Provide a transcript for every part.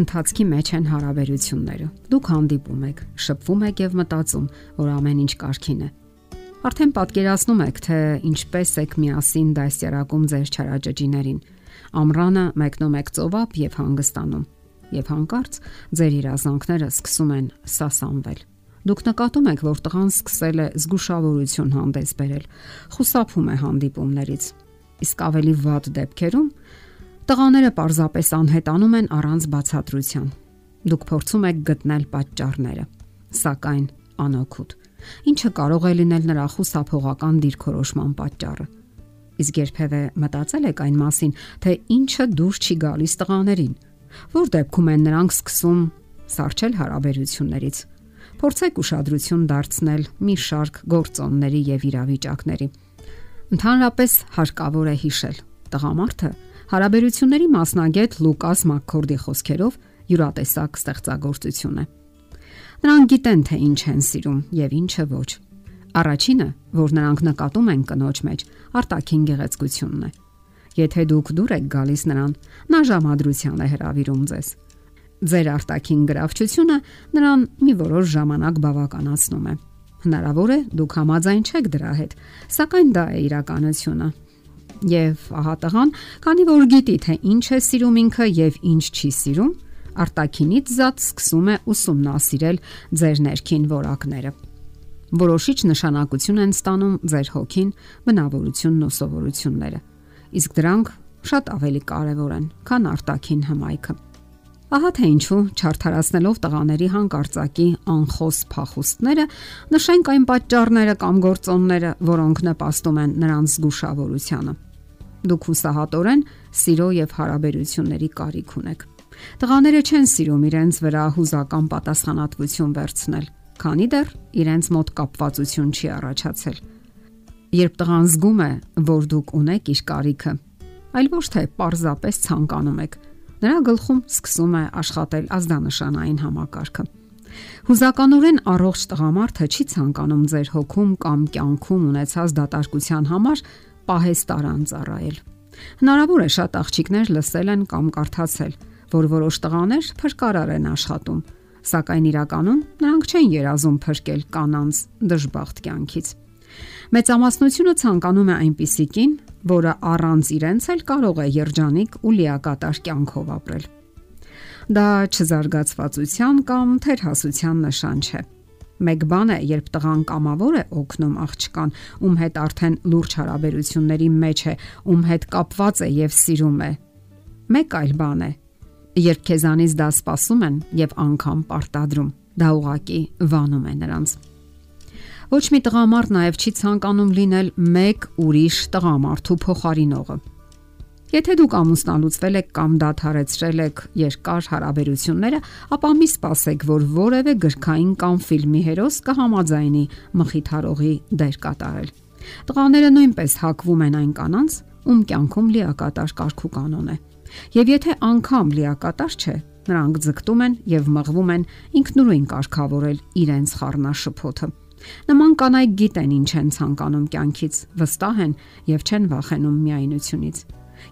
Ընթացքի մեջ են հարաբերությունները։ Դուք հանդիպում եք, շփվում եք եւ մտածում, որ ամեն ինչ կարքին է։ Արդեն պատկերացնում եք, թե ինչպես եք միասին դասյարակում ձեր չարաճճիներին։ Ամռանը մեկնում եք ծովափ եւ հանգստանում։ Եվ հանկարծ ձեր իրազանքները սկսում են սասանվել։ Դուք նկատում եք, որ տղան սկսել է զգուշավորություն հանդես բերել, խուսափում է հանդիպումներից։ Իսկ ավելի վատ դեպքերում Տղաները պարզապես անհետանում են առանց բացատրության։ Դուք փորձում եք գտնել պատճառները, սակայն անօգուտ։ Ինչը կարող է լինել նրա խուսափողական դիրքորոշման պատճառը։ Իսկ երբևէ մտածել եք այն մասին, թե ինչը դուրս չի գալիս տղաներին, որ դեպքում են նրանք սկսում սարճել հարաբերություններից։ Փորձեք ուշադրություն դարձնել մի շարք գործոնների եւ իրավիճակների։ Ընդհանրապես հարկավոր է հիշել, տղամարդը Հարաբերությունների մասնագետ Լուկաս Մակքորդի խոսքերով յուրատեսակ ստեղծագործություն է։ Նրանք գիտեն, թե ինչ են սիրում եւ ինչը ոչ։ Առաջինը, որ նրանք նկատում են կնոջ մեջ, արտաքին գեղեցկությունն է։ Եթե դուք դուր եք գալիս նրան, նա ժամադրության է հravirում ձեզ։ Ձեր արտաքին գրավչությունը նրան մի որոշ ժամանակ բավականացնում է։ Հնարավոր է դուք համաձայն չեք դրա հետ, սակայն դա է իրականությունը Եվ ահա տղան, քանի որ գիտի թե ինչ է սիրում ինքը եւ ինչ չի սիրում, արտակինից զատ սկսում է ուսումնասիրել ձեր ներքին որակները։ Որոշիչ նշանակություն են ստանում ձեր հոգին, բնավորությունն ու սովորությունները։ Իսկ դրանք շատ ավելի կարևոր են, քան արտաքին հմայքը։ Ահա թե ինչու չարթարացնելով տղաների հանկարծակի անխոս փախուստները, նշենք այն պատճառները կամ գործոնները, որոնք նպաստում են նրանց զգուշավորությանը։ Դուք հուսահատորեն սիրո եւ հարաբերությունների կարիք ունեք։ Տղաները չեն սիրում իրենց վրա հուզական պատասխանատվություն վերցնել, քանի դեռ իրենց մոտ կապվածություն չի առաջացել։ Երբ տղան զգում է, որ դուք ունեք իր կարիքը, այլ ոչ թե պարզապես ցանկանում եք, նրա գլխում սկսում է աշխատել ազդանշանային համակարգը։ Հուզականորեն առողջ տղամարդը չի ցանկանում ձեր հոգում կամ կյանքում ունեցած դատարկության համար պահեստարան ծառայել։ Հնարավոր է շատ աղջիկներ լսել են կամ կարդացել, որ որոշ տղաներ փրկարար են աշխատում, սակայն իրականում նրանք չեն երազում փրկել կանանց դժբախտ կյանքից։ Մեծամասնությունը ցանկանում է այնպիսի կին, որը առանց իրենց էլ կարող է երջանիկ ու լիակատար կյանքով ապրել։ Դա չզարգացվածության կամ թերհասության նշան չէ Մեկ բան է, երբ տղան կամավոր է օգնում աղջկան, ում հետ արդեն լուրջ հարաբերությունների մեջ է, ում հետ կապված է եւ սիրում է։ Մեկ այլ բան է, երբ քեզանից դա սпасում են եւ անգամ պարտադրում, դա ուղակի վանում է նրանց։ Ոչ մի տղամարդ նաև չի ցանկանում լինել մեկ ուրիշ տղամարդու փոխարինողը։ Եթե դուք ամուսնալուծվել եք կամ դադարեցրել եք երկար հարաբերությունները, ապա մի սպասեք, որ որևէ գրքային կամ ֆիլմի հերոս կհամաձայնի մխիթարողի դեր կատարել։ Տղաները նույնպես հակվում են այն կանանց, ում կյանքում լիակատար կարգու կանոն է։ Եվ եթե անգամ լիակատար չէ, նրանք ձգտում են եւ մղվում են ինքնուրույն կարգավորել իրենց խառնաշփոթը։ Նման կանայք գիտեն ինչ են ցանկանում կյանքից, վստահ են եւ չեն վախենում միայնությունից։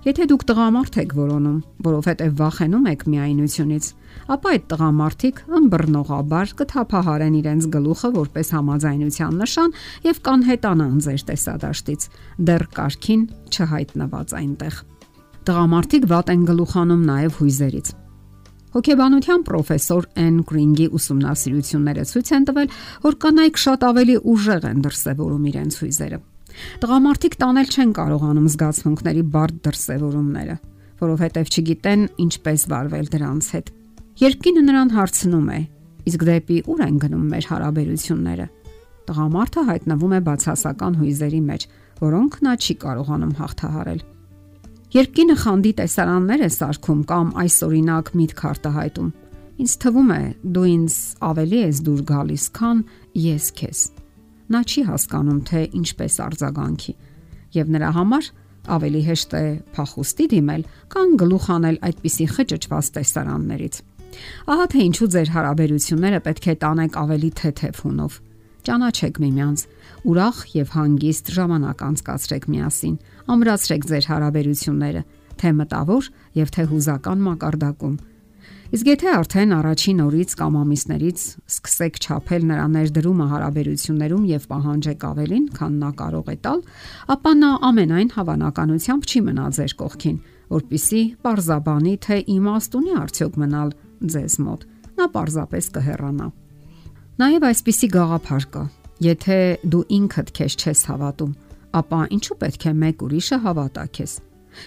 Եթե դուք տղամարդ եք որոնում, որովհետև վախենում եք միայնությունից, ապա այդ տղամարդիկ ըմբռնողաբար կթափահարեն իրենց գլուխը որպես համաձայնության նշան եւ կանհետանան ձեր տեսադաշտից, դեռ կարքին չհայտնված այնտեղ։ Տղամարդիկ վատ են գլուխանում նաեւ հույզերից։ Հոգեբանության պրոֆեսոր Էն Գրինգի ուսումնասիրությունները ցույց են տվել, որ կանայք շատ ավելի ուժեղ են դրսևորում իրենց հույզերը։ Տղամարդիկ տանել չեն կարողանում զգացմունքների բարդ դրսևորումները, որովհետև չգիտեն ինչպես վարվել դրանց հետ։ Երբ կինը նրան հարցնում է. իսկ դեպի ուր են գնում մեր հարաբերությունները, տղամարդը հայտնվում է բացասական հույզերի մեջ, որոնք նա չի կարողանում հաղթահարել։ Երբ կինը խանդի տեսարաններ է սարքում կամ այսօրինակ միտք արտահայտում, ինձ թվում է դու ինձ ավելի ես դուր գալիս, քան ես քեզ նա չի հասկանում, թե ինչպես արձագանքի, եւ նրա համար ավելի հեշտ է փախուստի դիմել, քան գլուխ անել այդպիսի խճճված տեսարաններից։ Ահա թե ինչու ձեր հարաբերությունները պետք է տանեք ավելի թեթև հունով։ Ճանաչեք միմյանց, ուրախ եւ հանգիստ ժամանակ անցկացրեք միասին, ամրացրեք ձեր հարաբերությունները, թե մտավոր եւ թե հուզական մակարդակում։ Իսկ եթե արդեն առաջին օրից կամ ամիսներից սկսեք չափել նրա ներդրումը հարաբերություններում եւ պահանջեք ավելին, քան նա կարող է տալ, ապա նա ամենայն հավանականությամբ չի մնա ձեր կողքին, որpիսի parzabani թե իմաստ ունի արդյոք մնալ ձեզ մոտ։ Նա parzapes կհեռանա։ Նաև այսպիսի գաղափար կա. Եթե դու ինքդ քեզ չես հավատում, ապա ինչու պետք է մեկ ուրիշը հավատա քեզ։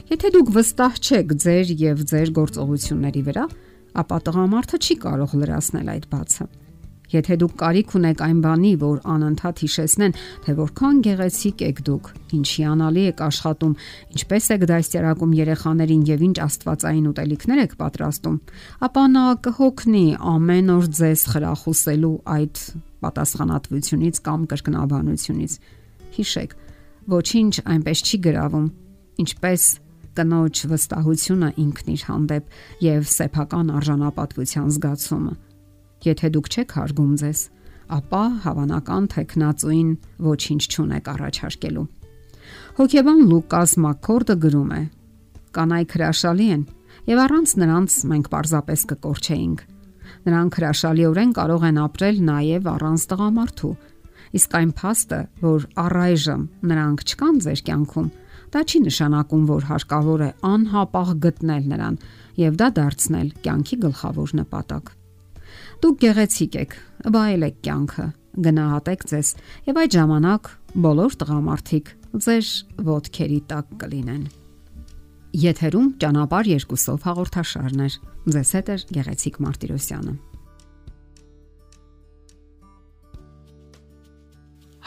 Եթե դուք վստահ չեք ձեր եւ ձեր գործողությունների վրա, ապա տղամարդը չի կարող լրացնել այդ բացը։ Եթե դուք կարիք ունեք այն բանի, որ անընդհատ հիշեցնեն, թե որքան գեղեցիկ եք դուք, ինչի անալի եք աշխատում, ինչպես եք դաստիարակում երեխաներին եւ ինչ աստվածային ուտելիքներ եք պատրաստում, ապա նա կհոգնի ամեն օր ձեզ խրախուսելու այդ պատասխանատվությունից կամ կրկնաբանությունից։ Հիշեք, ոչինչ այնպես չի գրավում, ինչպես կնոջ վստահությունը ինքն իր հանդեպ եւ սեփական արժանապատվության զգացումը։ Եթե դուք չեք հարգում ձեզ, ապա հավանական թեկնածուին ոչինչ չունեք առաջարկելու։ Հոգեբան Լուկաս Մակկորդը գրում է. Կանայք հրաշալի են եւ առանց նրանց մենք պարզապես կկորչեինք։ Նրանք հրաշալիորեն կարող են ապրել նաեւ առանց տղամարդու։ Իսկ այն փաստը, որ առայժմ նրանք չկան ձեր կյանքում, դա չի նշանակում, որ հարկավոր է անհապաղ գտնել նրան եւ դա դարձնել կյանքի գլխավոր նպատակ։ Դուք գեղեցիկ եք, վայելեք կյանքը, գնահատեք ձեզ եւ այդ ժամանակ բոլոր տղամարդիկ ձեր ոտքերի տակ կլինեն։ Եթերում ճանապար երկուսով հաղորդաշարներ։ Ձեզ հետ է գեղեցիկ Մարտիրոսյանը։